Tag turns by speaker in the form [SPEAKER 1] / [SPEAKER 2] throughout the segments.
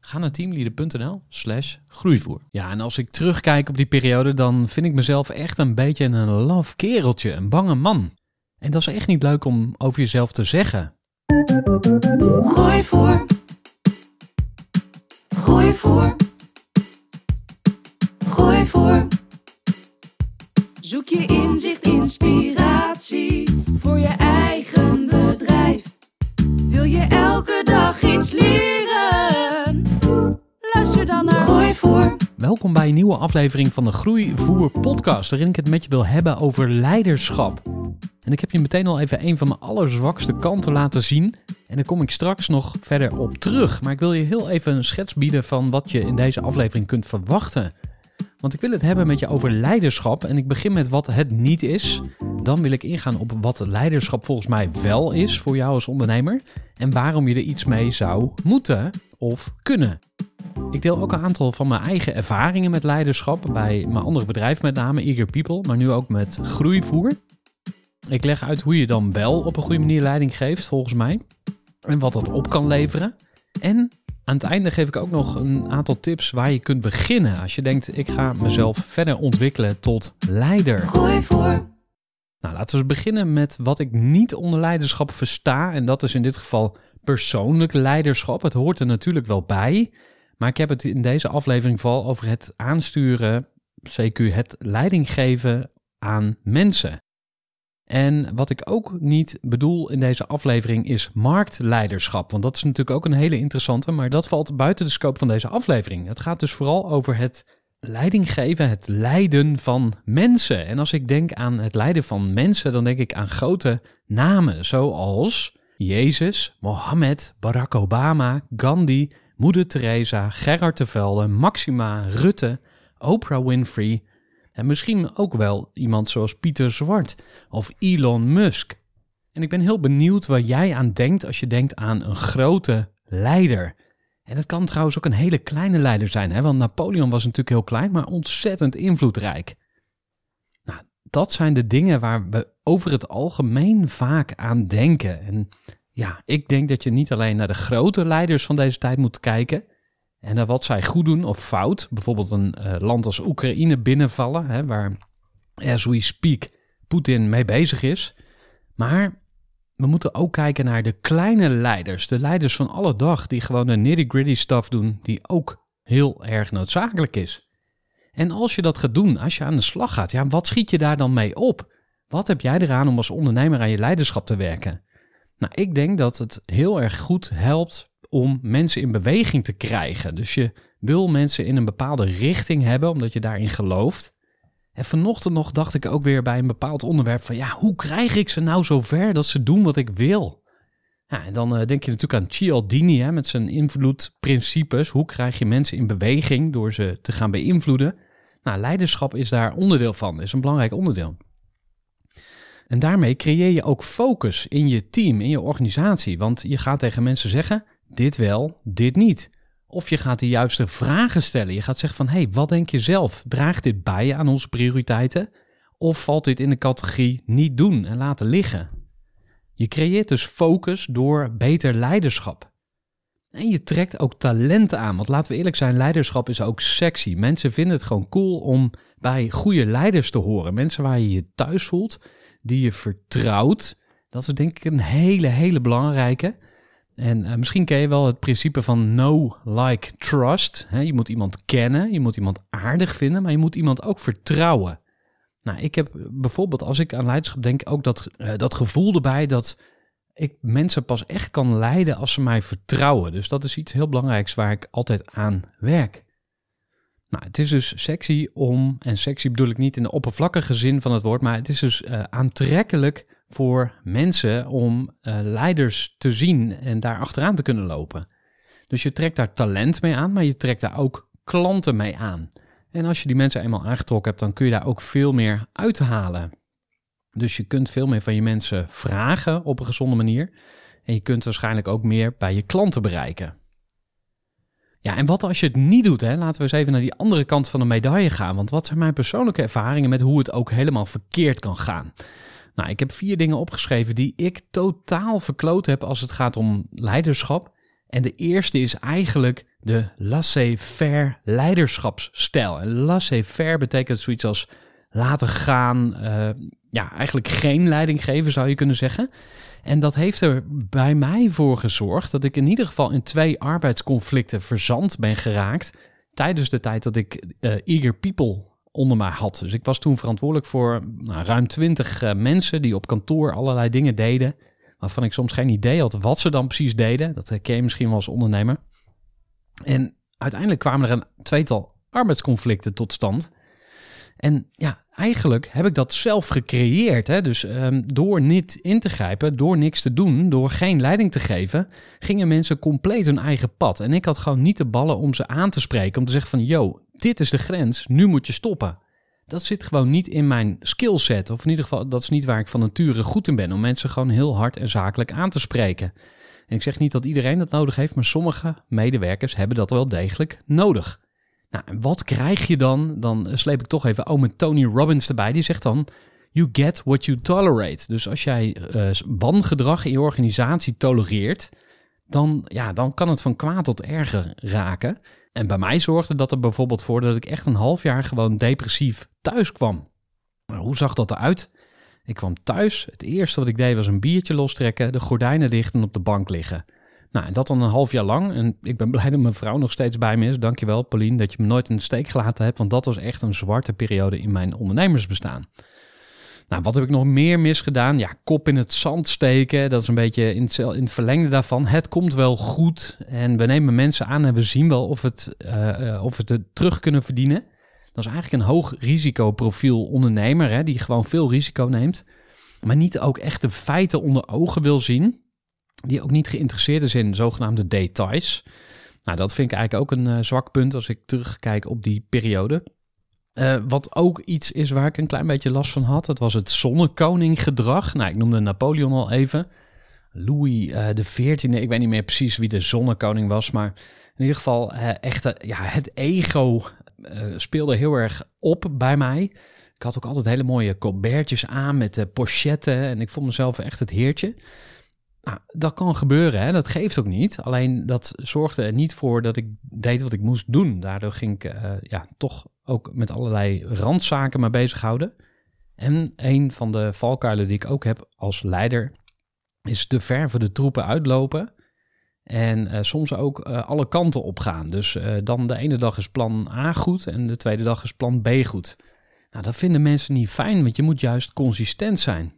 [SPEAKER 1] Ga naar teamleader.nl slash groeivoer. Ja, en als ik terugkijk op die periode, dan vind ik mezelf echt een beetje een laf kereltje, een bange man. En dat is echt niet leuk om over jezelf te zeggen.
[SPEAKER 2] Groeivoer. Groeivoer.
[SPEAKER 1] Welkom bij een nieuwe aflevering van de Groeivoer podcast, waarin ik het met je wil hebben over leiderschap. En ik heb je meteen al even een van mijn allerzwakste kanten laten zien. En daar kom ik straks nog verder op terug. Maar ik wil je heel even een schets bieden van wat je in deze aflevering kunt verwachten. Want ik wil het hebben met je over leiderschap. En ik begin met wat het niet is. Dan wil ik ingaan op wat leiderschap volgens mij wel is voor jou als ondernemer. En waarom je er iets mee zou moeten of kunnen. Ik deel ook een aantal van mijn eigen ervaringen met leiderschap bij mijn andere bedrijf, met name Eager People, maar nu ook met Groeivoer. Ik leg uit hoe je dan wel op een goede manier leiding geeft, volgens mij. En wat dat op kan leveren. En aan het einde geef ik ook nog een aantal tips waar je kunt beginnen als je denkt: ik ga mezelf verder ontwikkelen tot leider.
[SPEAKER 2] Groeivoer.
[SPEAKER 1] Nou, laten we beginnen met wat ik niet onder leiderschap versta. En dat is in dit geval persoonlijk leiderschap. Het hoort er natuurlijk wel bij. Maar ik heb het in deze aflevering vooral over het aansturen, CQ, het leiding geven aan mensen. En wat ik ook niet bedoel in deze aflevering is marktleiderschap. Want dat is natuurlijk ook een hele interessante, maar dat valt buiten de scope van deze aflevering. Het gaat dus vooral over het leiding geven, het leiden van mensen. En als ik denk aan het leiden van mensen, dan denk ik aan grote namen zoals Jezus, Mohammed, Barack Obama, Gandhi, Moeder Teresa, Gerard de Velde, Maxima, Rutte, Oprah Winfrey, en misschien ook wel iemand zoals Pieter Zwart of Elon Musk. En ik ben heel benieuwd waar jij aan denkt als je denkt aan een grote leider. En dat kan trouwens ook een hele kleine leider zijn, hè? want Napoleon was natuurlijk heel klein, maar ontzettend invloedrijk. Nou, dat zijn de dingen waar we over het algemeen vaak aan denken. En ja, ik denk dat je niet alleen naar de grote leiders van deze tijd moet kijken, en naar wat zij goed doen of fout. Bijvoorbeeld een eh, land als Oekraïne binnenvallen, hè, waar as we speak Poetin mee bezig is. Maar we moeten ook kijken naar de kleine leiders, de leiders van alle dag, die gewoon de nitty-gritty stuff doen, die ook heel erg noodzakelijk is. En als je dat gaat doen, als je aan de slag gaat, ja, wat schiet je daar dan mee op? Wat heb jij eraan om als ondernemer aan je leiderschap te werken? Nou, ik denk dat het heel erg goed helpt om mensen in beweging te krijgen. Dus je wil mensen in een bepaalde richting hebben, omdat je daarin gelooft. En vanochtend nog dacht ik ook weer bij een bepaald onderwerp van ja, hoe krijg ik ze nou zover dat ze doen wat ik wil? Ja, en dan uh, denk je natuurlijk aan Cialdini hè, met zijn invloedprincipes. Hoe krijg je mensen in beweging door ze te gaan beïnvloeden? Nou, leiderschap is daar onderdeel van, is een belangrijk onderdeel. En daarmee creëer je ook focus in je team, in je organisatie. Want je gaat tegen mensen zeggen: dit wel, dit niet. Of je gaat de juiste vragen stellen. Je gaat zeggen van, hé, hey, wat denk je zelf? Draagt dit bij aan onze prioriteiten? Of valt dit in de categorie niet doen en laten liggen? Je creëert dus focus door beter leiderschap. En je trekt ook talenten aan. Want laten we eerlijk zijn, leiderschap is ook sexy. Mensen vinden het gewoon cool om bij goede leiders te horen. Mensen waar je je thuis voelt, die je vertrouwt. Dat is denk ik een hele, hele belangrijke. En uh, misschien ken je wel het principe van know, like, trust. Je moet iemand kennen, je moet iemand aardig vinden, maar je moet iemand ook vertrouwen. Nou, ik heb bijvoorbeeld als ik aan leiderschap denk ook dat, uh, dat gevoel erbij dat ik mensen pas echt kan leiden als ze mij vertrouwen. Dus dat is iets heel belangrijks waar ik altijd aan werk. Nou, het is dus sexy om, en sexy bedoel ik niet in de oppervlakkige zin van het woord, maar het is dus uh, aantrekkelijk voor mensen om uh, leiders te zien en daar achteraan te kunnen lopen. Dus je trekt daar talent mee aan, maar je trekt daar ook klanten mee aan. En als je die mensen eenmaal aangetrokken hebt, dan kun je daar ook veel meer uithalen. Dus je kunt veel meer van je mensen vragen op een gezonde manier. En je kunt waarschijnlijk ook meer bij je klanten bereiken. Ja, en wat als je het niet doet? Hè? Laten we eens even naar die andere kant van de medaille gaan. Want wat zijn mijn persoonlijke ervaringen met hoe het ook helemaal verkeerd kan gaan? Nou, ik heb vier dingen opgeschreven die ik totaal verkloot heb als het gaat om leiderschap. En de eerste is eigenlijk de laissez-faire leiderschapsstijl. En laissez-faire betekent zoiets als laten gaan, uh, ja, eigenlijk geen leiding geven zou je kunnen zeggen. En dat heeft er bij mij voor gezorgd dat ik in ieder geval in twee arbeidsconflicten verzand ben geraakt tijdens de tijd dat ik uh, Eager People onder mij had. Dus ik was toen verantwoordelijk voor nou, ruim twintig uh, mensen die op kantoor allerlei dingen deden, waarvan ik soms geen idee had wat ze dan precies deden. Dat herken je misschien wel als ondernemer. En uiteindelijk kwamen er een tweetal arbeidsconflicten tot stand. En ja, eigenlijk heb ik dat zelf gecreëerd. Hè? Dus um, door niet in te grijpen, door niks te doen, door geen leiding te geven, gingen mensen compleet hun eigen pad. En ik had gewoon niet de ballen om ze aan te spreken, om te zeggen van, yo, dit is de grens, nu moet je stoppen. Dat zit gewoon niet in mijn skillset, of in ieder geval, dat is niet waar ik van nature goed in ben, om mensen gewoon heel hard en zakelijk aan te spreken. En ik zeg niet dat iedereen dat nodig heeft, maar sommige medewerkers hebben dat wel degelijk nodig. Nou, en wat krijg je dan? Dan sleep ik toch even ome Tony Robbins erbij. Die zegt dan, you get what you tolerate. Dus als jij uh, wangedrag in je organisatie tolereert, dan, ja, dan kan het van kwaad tot erger raken. En bij mij zorgde dat er bijvoorbeeld voor dat ik echt een half jaar gewoon depressief thuis kwam. Hoe zag dat eruit? Ik kwam thuis. Het eerste wat ik deed was een biertje lostrekken, de gordijnen dicht en op de bank liggen. Nou, en dat dan een half jaar lang. En ik ben blij dat mijn vrouw nog steeds bij me is. Dankjewel, Pauline, dat je me nooit in de steek gelaten hebt. Want dat was echt een zwarte periode in mijn ondernemersbestaan. Nou, wat heb ik nog meer misgedaan? Ja, kop in het zand steken. Dat is een beetje in het, in het verlengde daarvan. Het komt wel goed. En we nemen mensen aan en we zien wel of, het, uh, of we het terug kunnen verdienen. Dat is eigenlijk een hoog risicoprofiel ondernemer. Hè, die gewoon veel risico neemt. Maar niet ook echt de feiten onder ogen wil zien die ook niet geïnteresseerd is in zogenaamde details. Nou, dat vind ik eigenlijk ook een uh, zwak punt als ik terugkijk op die periode. Uh, wat ook iets is waar ik een klein beetje last van had, dat was het zonnekoning gedrag. Nou, ik noemde Napoleon al even. Louis uh, de XIV, ik weet niet meer precies wie de zonnekoning was, maar in ieder geval echt, ja, het ego speelde heel erg op bij mij. Ik had ook altijd hele mooie colbertjes aan met pochetten en ik vond mezelf echt het heertje. Nou, dat kan gebeuren, hè? dat geeft ook niet. Alleen dat zorgde er niet voor dat ik deed wat ik moest doen. Daardoor ging ik uh, ja, toch ook met allerlei randzaken mee bezighouden. En een van de valkuilen die ik ook heb als leider is te ver voor de troepen uitlopen. En uh, soms ook uh, alle kanten op gaan. Dus dan de ene dag is plan A goed en de tweede dag is plan B goed. Nou, dat vinden mensen niet fijn, want je moet juist consistent zijn.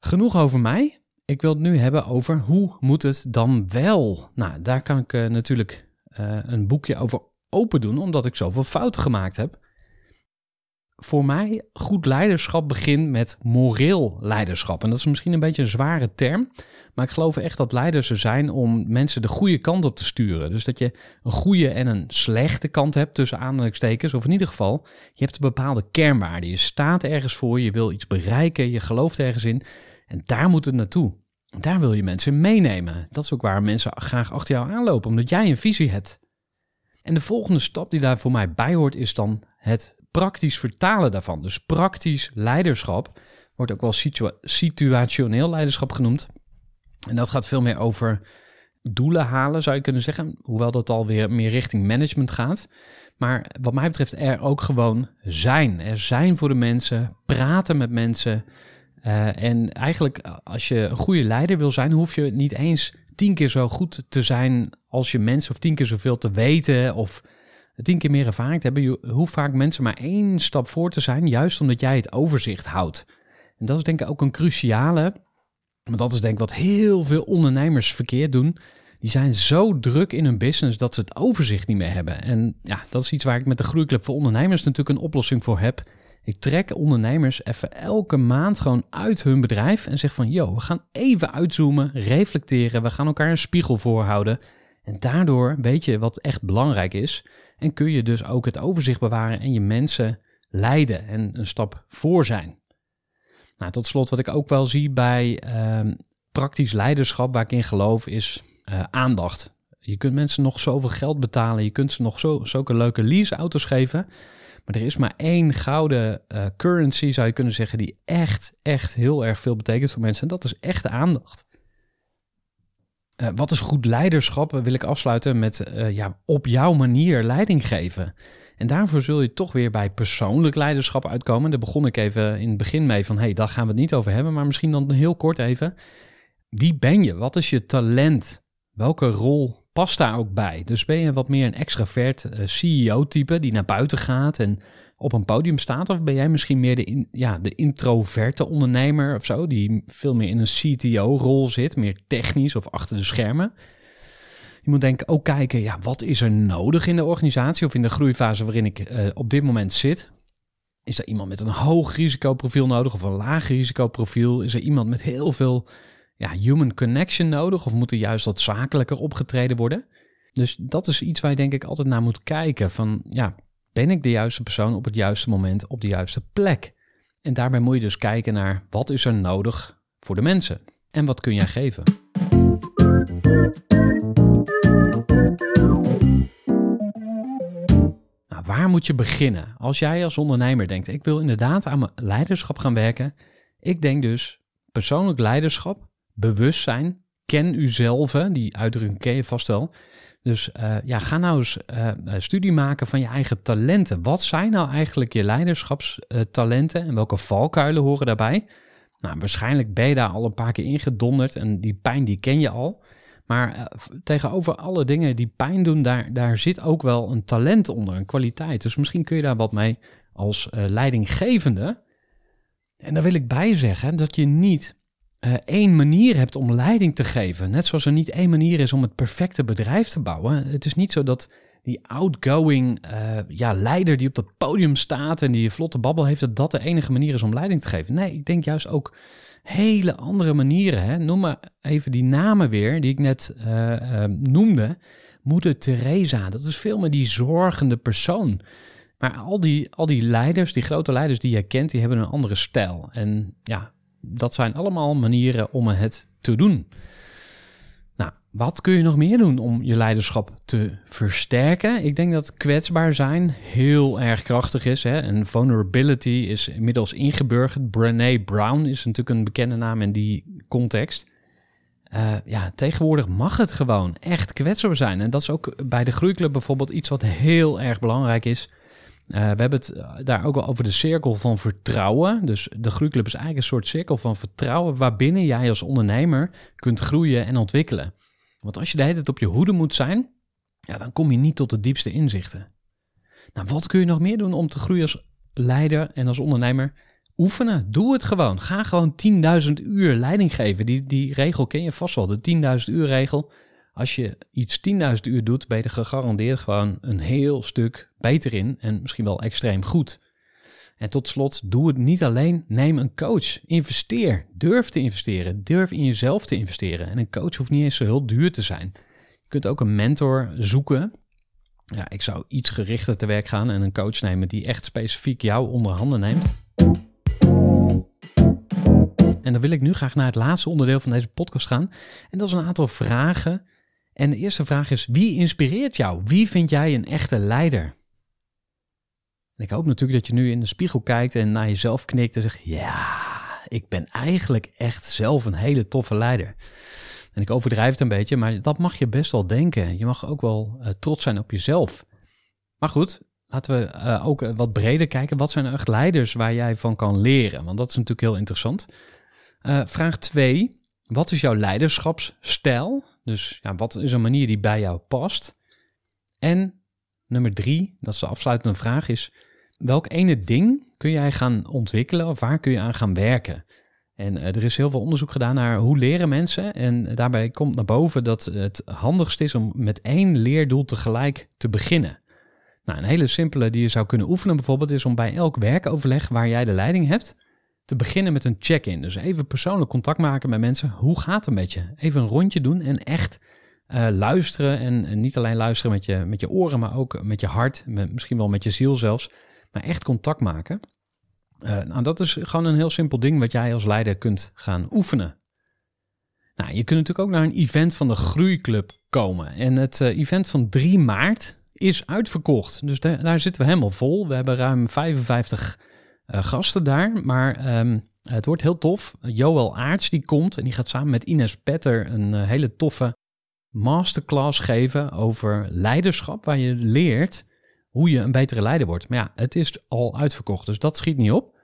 [SPEAKER 1] Genoeg over mij. Ik wil het nu hebben over hoe moet het dan wel? Nou, daar kan ik uh, natuurlijk uh, een boekje over open doen, omdat ik zoveel fouten gemaakt heb. Voor mij, goed leiderschap begint met moreel leiderschap. En dat is misschien een beetje een zware term, maar ik geloof echt dat leiders er zijn om mensen de goede kant op te sturen. Dus dat je een goede en een slechte kant hebt tussen aanhalingstekens, of in ieder geval, je hebt een bepaalde kernwaarden. Je staat ergens voor, je wil iets bereiken, je gelooft ergens in en daar moet het naartoe. Daar wil je mensen meenemen. Dat is ook waar mensen graag achter jou aanlopen, omdat jij een visie hebt. En de volgende stap die daar voor mij bij hoort, is dan het praktisch vertalen daarvan. Dus praktisch leiderschap wordt ook wel situationeel leiderschap genoemd. En dat gaat veel meer over doelen halen, zou je kunnen zeggen. Hoewel dat alweer meer richting management gaat. Maar wat mij betreft er ook gewoon zijn. Er zijn voor de mensen, praten met mensen. Uh, en eigenlijk, als je een goede leider wil zijn, hoef je niet eens tien keer zo goed te zijn als je mensen, of tien keer zoveel te weten, of tien keer meer ervaring te hebben. Je hoeft vaak mensen maar één stap voor te zijn, juist omdat jij het overzicht houdt. En dat is denk ik ook een cruciale, want dat is denk ik wat heel veel ondernemers verkeerd doen. Die zijn zo druk in hun business dat ze het overzicht niet meer hebben. En ja, dat is iets waar ik met de Groeiclub voor Ondernemers natuurlijk een oplossing voor heb. Ik trek ondernemers even elke maand gewoon uit hun bedrijf en zeg van, yo, we gaan even uitzoomen, reflecteren, we gaan elkaar een spiegel voorhouden. En daardoor weet je wat echt belangrijk is en kun je dus ook het overzicht bewaren en je mensen leiden en een stap voor zijn. Nou, tot slot wat ik ook wel zie bij ehm, praktisch leiderschap waar ik in geloof is uh, aandacht. Je kunt mensen nog zoveel geld betalen, je kunt ze nog zo, zulke leuke leaseauto's geven. Maar er is maar één gouden uh, currency, zou je kunnen zeggen, die echt, echt heel erg veel betekent voor mensen. En dat is echte aandacht. Uh, wat is goed leiderschap? Wil ik afsluiten met ja, op jouw manier leiding geven. En daarvoor zul je toch weer bij persoonlijk leiderschap uitkomen. Daar begon ik even in het begin mee van, hey, daar gaan we het niet over hebben. Maar misschien dan heel kort even. Wie ben je? Wat is je talent? Welke rol past daar ook bij. Dus ben je wat meer een extravert eh, CEO-type die naar buiten gaat en op een podium staat? Of ben jij misschien meer de, ja, de introverte ondernemer of zo, die veel meer in een CTO-rol zit, meer technisch of achter de schermen? Je moet denken, ook kijken, ja, wat is er nodig in de organisatie of in de groeifase waarin ik uh, op dit moment zit? Is er iemand met een hoog risicoprofiel nodig of een laag risicoprofiel? Is er iemand met heel veel ja, human connection nodig of moet er juist wat zakelijker opgetreden worden? Dus dat is iets waar je denk ik altijd naar moet kijken van ja, ben ik de juiste persoon op het juiste moment op de juiste plek? En daarbij moet je dus kijken naar wat is er nodig voor de mensen en wat kun jij geven? Nou, waar moet je beginnen? Als jij als ondernemer denkt, ik wil inderdaad aan mijn leiderschap gaan werken. Ik denk dus persoonlijk leiderschap bewustzijn. Ken uzelf, die uitdrukking ken je vast wel. Dus uh, ja, ga nou eens uh, studie maken van je eigen talenten. Wat zijn nou eigenlijk je leiderschapstalenten en welke valkuilen horen daarbij? Nou, waarschijnlijk ben je daar al een paar keer ingedonderd en die pijn die ken je al. Maar tegenover alle dingen die pijn doen, daar, daar zit ook wel een talent onder, een kwaliteit. Dus misschien kun je daar wat mee als leidinggevende. En daar wil ik bij zeggen dat je niet uh, één manier hebt om leiding te geven. Net zoals er niet één manier is om het perfecte bedrijf te bouwen. Het is niet zo dat die outgoing uh, ja, leider die op dat podium staat en die vlotte babbel heeft, dat dat de enige manier is om leiding te geven. Nee, ik denk juist ook hele andere manieren. Hè. Noem maar even die namen weer die ik net uh, noemde. Moeder Teresa, dat is veel meer die zorgende persoon. Maar al die, al die leiders, die grote leiders die je kent, die hebben een andere stijl. En ja, dat zijn allemaal manieren om het te doen. Nou, wat kun je nog meer doen om je leiderschap te versterken? Ik denk dat kwetsbaar zijn heel erg krachtig is. Hè? En vulnerability is inmiddels ingeburgerd. Brené Brown is natuurlijk een bekende naam in die context. Uh, ja, tegenwoordig mag het gewoon echt kwetsbaar zijn. En dat is ook bij de Groeiclub bijvoorbeeld iets wat heel erg belangrijk is. Uh, we hebben het eh, daar ook wel over de cirkel van vertrouwen. Dus de groeiclub is eigenlijk een soort cirkel van vertrouwen waarbinnen jij als ondernemer kunt groeien en ontwikkelen. Want als je de hele tijd op je hoede moet zijn, ja, dan kom je niet tot de diepste inzichten. Nou, wat kun je nog meer doen om te groeien als leider en als ondernemer? oefenen. Doe het gewoon. Ga gewoon 10.000 uur leiding geven. Die, die regel ken je vast wel, de 10.000 uur regel. Als je iets 10.000 uur doet, ben je er gegarandeerd gewoon een heel stuk beter in en misschien wel extreem goed. En tot slot, doe het niet alleen. Neem een coach. Investeer. Durf te investeren. Durf in jezelf te investeren. En een coach hoeft niet eens zo heel duur te zijn. Je kunt ook een mentor zoeken. Ja, ik zou iets gerichter te werk gaan en een coach nemen die echt specifiek jou onder handen neemt. En dan wil ik nu graag naar het laatste onderdeel van deze podcast gaan. En dat is een aantal vragen. En de eerste vraag is: wie inspireert jou? Wie vind jij een echte leider? En ik hoop natuurlijk dat je nu in de spiegel kijkt en naar jezelf knikt en zegt: Ja, ik ben eigenlijk echt zelf een hele toffe leider. En ik overdrijf het een beetje, maar dat mag je best wel denken. Je mag ook wel uh, trots zijn op jezelf. Maar goed, laten we uh, ook wat breder kijken. Wat zijn echt leiders waar jij van kan leren? Want dat is natuurlijk heel interessant. Vraag 2. Wat is jouw leiderschapsstijl? Dus ja, wat is een manier die bij jou past? En nummer 3, dat is de afsluitende vraag, is welk ene ding kun jij gaan ontwikkelen of waar kun je aan gaan werken? En uh, er is heel veel onderzoek gedaan naar hoe leren mensen. En daarbij komt naar boven dat het handigst is om met één leerdoel tegelijk te beginnen. Nou, een hele simpele die je zou kunnen oefenen bijvoorbeeld is om bij elk werkoverleg waar jij de leiding hebt, te beginnen met een check-in. Dus even persoonlijk contact maken met mensen. Hoe gaat het met je? Even een rondje doen en echt uh, luisteren. En, niet alleen luisteren met je, met je oren, maar ook met je hart. Misschien wel met je ziel zelfs. Maar echt contact maken. Uh, nou, dat is gewoon een heel simpel ding wat jij als leider kunt gaan oefenen. Nou, je kunt natuurlijk ook naar een event van de Groeiclub komen. En het uh, event van 3 maart is uitverkocht. Dus daar, zitten we helemaal vol. We hebben ruim 55 uh, gasten daar. Maar um, het wordt heel tof. Joël Aarts die komt en die gaat samen met Ines Petter een uh, hele toffe masterclass geven over leiderschap. Waar je leert hoe je een betere leider wordt. Maar ja, het is al uitverkocht, dus dat schiet niet op.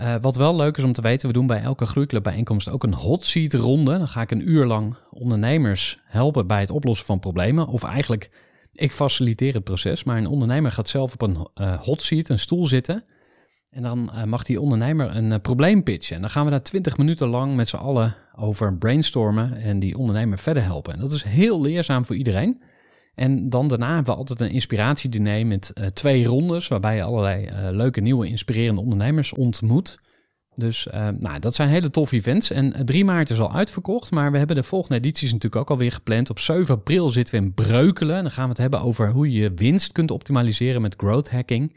[SPEAKER 1] Uh, wat wel leuk is om te weten, we doen bij elke groeiclub bijeenkomst ook een hot seat ronde. Dan ga ik een uur lang ondernemers helpen bij het oplossen van problemen. Of eigenlijk, ik faciliteer het proces, maar een ondernemer gaat zelf op een uh, hot seat, een stoel zitten. En dan uh, mag die ondernemer een uh, probleem pitchen. En dan gaan we daar 20 minuten lang met z'n allen over brainstormen en die ondernemer verder helpen. En dat is heel leerzaam voor iedereen. En dan daarna hebben we altijd een inspiratiediner met uh, twee rondes, waarbij je allerlei leuke, nieuwe, inspirerende ondernemers ontmoet. Dus nou, dat zijn hele toffe events. En 3 maart is al uitverkocht, maar we hebben de volgende edities natuurlijk ook alweer gepland. Op 7 april zitten we in Breukelen. En dan gaan we het hebben over hoe je winst kunt optimaliseren met growth hacking.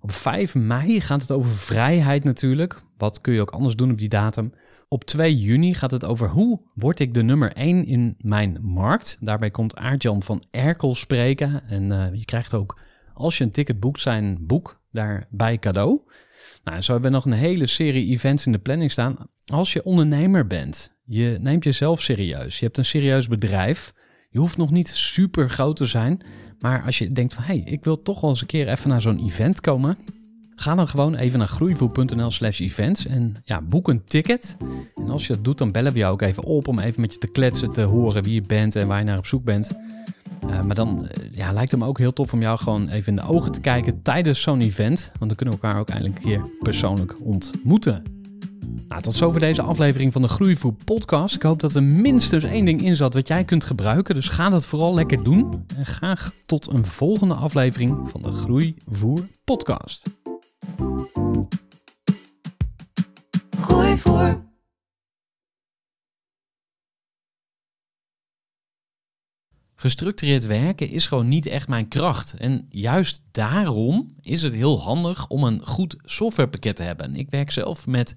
[SPEAKER 1] Op 5 mei gaat het over vrijheid natuurlijk. Wat kun je ook anders doen op die datum? Op 2 juni gaat het over hoe word ik de nummer 1 in mijn markt. Daarbij komt Aartjan van Erkel spreken. En uh, je krijgt ook, als je een ticket boekt, zijn boek daarbij cadeau. Nou, zo hebben we nog een hele serie events in de planning staan. Als je ondernemer bent, je neemt jezelf serieus. Je hebt een serieus bedrijf. Je hoeft nog niet super groot te zijn. Maar als je denkt van, hé, hey, ik wil toch wel eens een keer even naar zo'n event komen. Ga dan gewoon even naar groeivoer.nl slash events en ja, boek een ticket. En als je dat doet, dan bellen we jou ook even op om even met je te kletsen, te horen wie je bent en waar je naar op zoek bent. Uh, maar dan ja, lijkt het me ook heel tof om jou gewoon even in de ogen te kijken tijdens zo'n event. Want dan kunnen we elkaar ook eindelijk een keer persoonlijk ontmoeten. Nou, tot zover deze aflevering van de Groeivoer podcast. Ik hoop dat er minstens één ding in zat wat jij kunt gebruiken. Dus ga dat vooral lekker doen. En graag tot een volgende aflevering van de Groeivoer podcast.
[SPEAKER 2] Groeivoer.
[SPEAKER 1] Gestructureerd werken is gewoon niet echt mijn kracht. En juist daarom is het heel handig om een goed softwarepakket te hebben. Ik werk zelf met